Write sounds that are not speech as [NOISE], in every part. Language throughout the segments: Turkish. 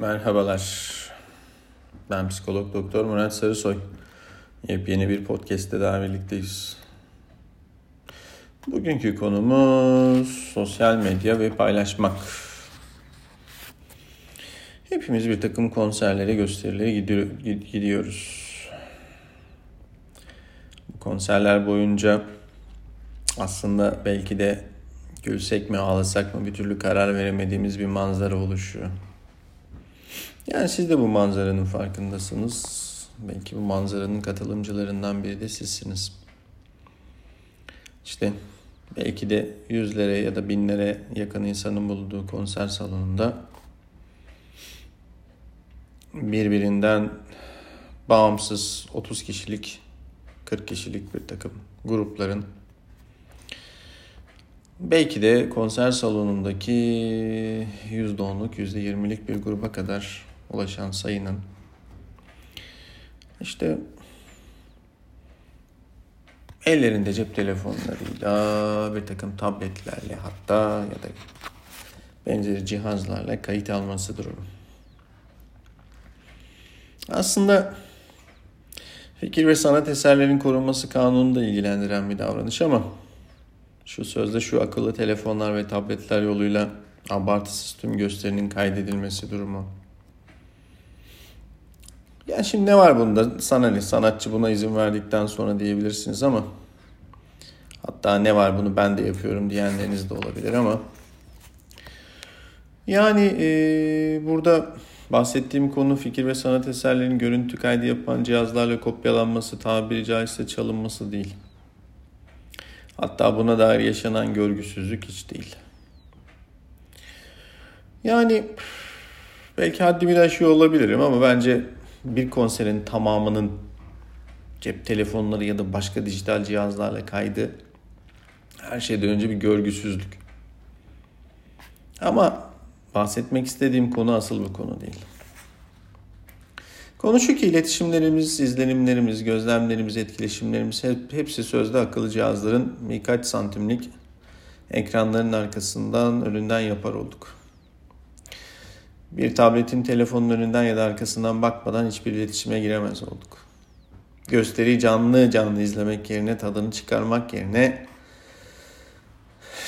Merhabalar. Ben psikolog doktor Murat Sarısoy. Yepyeni bir podcast'te daha birlikteyiz. Bugünkü konumuz sosyal medya ve paylaşmak. Hepimiz bir takım konserlere, gösterilere gidiyoruz. Bu konserler boyunca aslında belki de gülsek mi ağlasak mı bir türlü karar veremediğimiz bir manzara oluşuyor. Yani siz de bu manzaranın farkındasınız. Belki bu manzaranın katılımcılarından biri de sizsiniz. İşte belki de yüzlere ya da binlere yakın insanın bulunduğu konser salonunda birbirinden bağımsız 30 kişilik 40 kişilik bir takım grupların belki de konser salonundaki %10'luk %20'lik bir gruba kadar ulaşan sayının işte ellerinde cep telefonlarıyla bir takım tabletlerle hatta ya da benzeri cihazlarla kayıt alması durumu. Aslında fikir ve sanat eserlerinin korunması kanununda ilgilendiren bir davranış ama şu sözde şu akıllı telefonlar ve tabletler yoluyla abartısız tüm gösterinin kaydedilmesi durumu yani şimdi ne var bunda? Sana ne? Sanatçı buna izin verdikten sonra diyebilirsiniz ama hatta ne var bunu ben de yapıyorum diyenleriniz de olabilir ama yani e, burada bahsettiğim konu fikir ve sanat eserlerinin görüntü kaydı yapan cihazlarla kopyalanması, tabiri caizse çalınması değil. Hatta buna dair yaşanan görgüsüzlük hiç değil. Yani belki haddimi aşıyor olabilirim ama bence bir konserin tamamının cep telefonları ya da başka dijital cihazlarla kaydı her şeyden önce bir görgüsüzlük. Ama bahsetmek istediğim konu asıl bu konu değil. Konu şu ki iletişimlerimiz, izlenimlerimiz, gözlemlerimiz, etkileşimlerimiz hep, hepsi sözde akıllı cihazların birkaç santimlik ekranların arkasından önünden yapar olduk. Bir tabletin telefonun önünden ya da arkasından bakmadan hiçbir iletişime giremez olduk. Gösteriyi canlı canlı izlemek yerine tadını çıkarmak yerine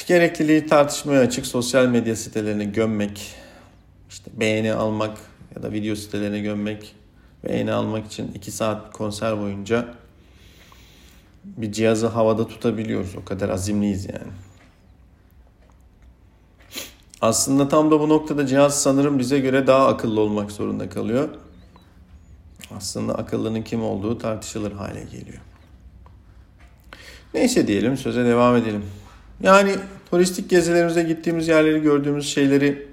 gerekliliği tartışmaya açık sosyal medya sitelerine gömmek, işte beğeni almak ya da video sitelerine gömmek, beğeni almak için 2 saat konser boyunca bir cihazı havada tutabiliyoruz. O kadar azimliyiz yani. Aslında tam da bu noktada cihaz sanırım bize göre daha akıllı olmak zorunda kalıyor. Aslında akıllının kim olduğu tartışılır hale geliyor. Neyse diyelim söze devam edelim. Yani turistik gezilerimize gittiğimiz yerleri gördüğümüz şeyleri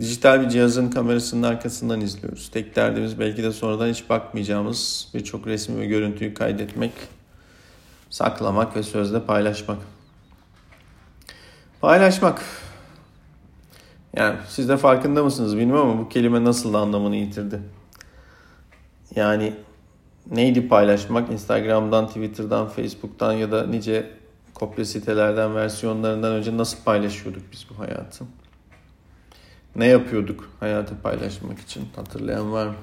dijital bir cihazın kamerasının arkasından izliyoruz. Tek derdimiz belki de sonradan hiç bakmayacağımız birçok resmi ve görüntüyü kaydetmek, saklamak ve sözde paylaşmak. Paylaşmak yani siz de farkında mısınız bilmiyorum ama bu kelime nasıl anlamını yitirdi. Yani neydi paylaşmak? Instagram'dan, Twitter'dan, Facebook'tan ya da nice kopya sitelerden, versiyonlarından önce nasıl paylaşıyorduk biz bu hayatı? Ne yapıyorduk hayatı paylaşmak için? Hatırlayan var mı?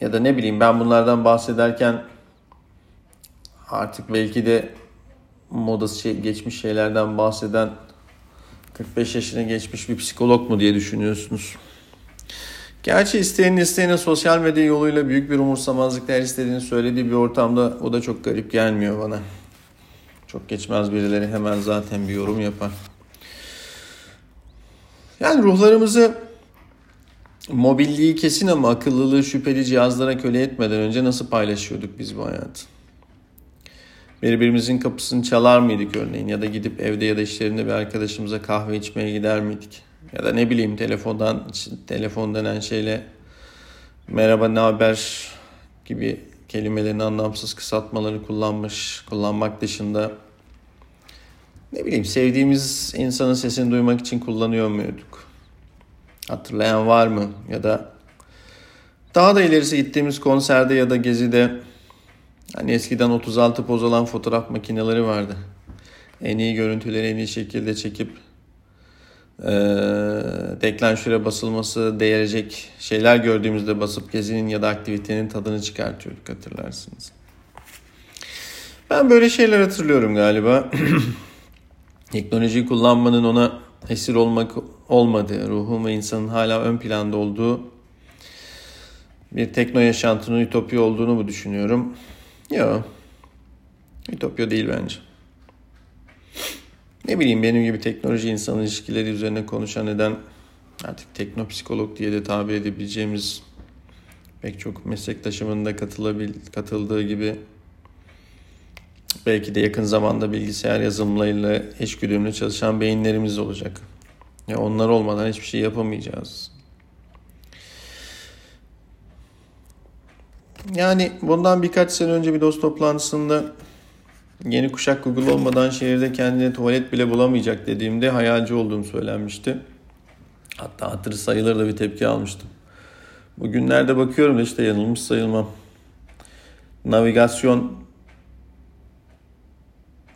Ya da ne bileyim ben bunlardan bahsederken artık belki de modası şey, geçmiş şeylerden bahseden 45 yaşına geçmiş bir psikolog mu diye düşünüyorsunuz. Gerçi isteyenin isteyene sosyal medya yoluyla büyük bir umursamazlıkla her istediğini söylediği bir ortamda o da çok garip gelmiyor bana. Çok geçmez birileri hemen zaten bir yorum yapar. Yani ruhlarımızı mobilliği kesin ama akıllılığı şüpheli cihazlara köle etmeden önce nasıl paylaşıyorduk biz bu hayatı? Birbirimizin kapısını çalar mıydık örneğin ya da gidip evde ya da işlerinde bir arkadaşımıza kahve içmeye gider miydik? Ya da ne bileyim telefondan telefon denen şeyle merhaba ne haber gibi kelimelerin anlamsız kısaltmaları kullanmış, kullanmak dışında ne bileyim sevdiğimiz insanın sesini duymak için kullanıyor muyduk? Hatırlayan var mı? Ya da daha da ilerisi gittiğimiz konserde ya da gezide Hani eskiden 36 poz olan fotoğraf makineleri vardı. En iyi görüntüleri en iyi şekilde çekip e, deklanşöre basılması değerecek şeyler gördüğümüzde basıp gezinin ya da aktivitenin tadını çıkartıyorduk hatırlarsınız. Ben böyle şeyler hatırlıyorum galiba. [CLEARS THROAT] Teknolojiyi kullanmanın ona esir olmak olmadığı, ruhun ve insanın hala ön planda olduğu bir tekno yaşantının ütopya olduğunu mu düşünüyorum? Yok. Ütopya değil bence. Ne bileyim benim gibi teknoloji insan ilişkileri üzerine konuşan neden artık teknopsikolog diye de tabir edebileceğimiz pek çok meslektaşımın da katılabil, katıldığı gibi belki de yakın zamanda bilgisayar yazılımlarıyla eşgüdümlü çalışan beyinlerimiz olacak. Ya onlar olmadan hiçbir şey yapamayacağız. Yani bundan birkaç sene önce bir dost toplantısında yeni kuşak Google olmadan şehirde kendine tuvalet bile bulamayacak dediğimde hayalci olduğum söylenmişti. Hatta hatırı sayılır da bir tepki almıştım. Bugünlerde bakıyorum da işte yanılmış sayılmam. Navigasyon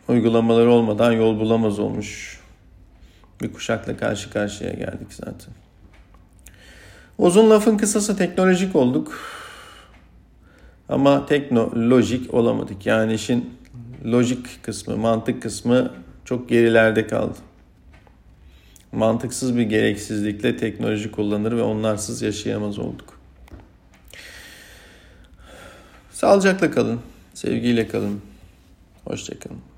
uygulamaları olmadan yol bulamaz olmuş. Bir kuşakla karşı karşıya geldik zaten. Uzun lafın kısası teknolojik olduk. Ama teknolojik olamadık. Yani işin lojik kısmı, mantık kısmı çok gerilerde kaldı. Mantıksız bir gereksizlikle teknoloji kullanır ve onlarsız yaşayamaz olduk. Sağlıcakla kalın, sevgiyle kalın, hoşçakalın.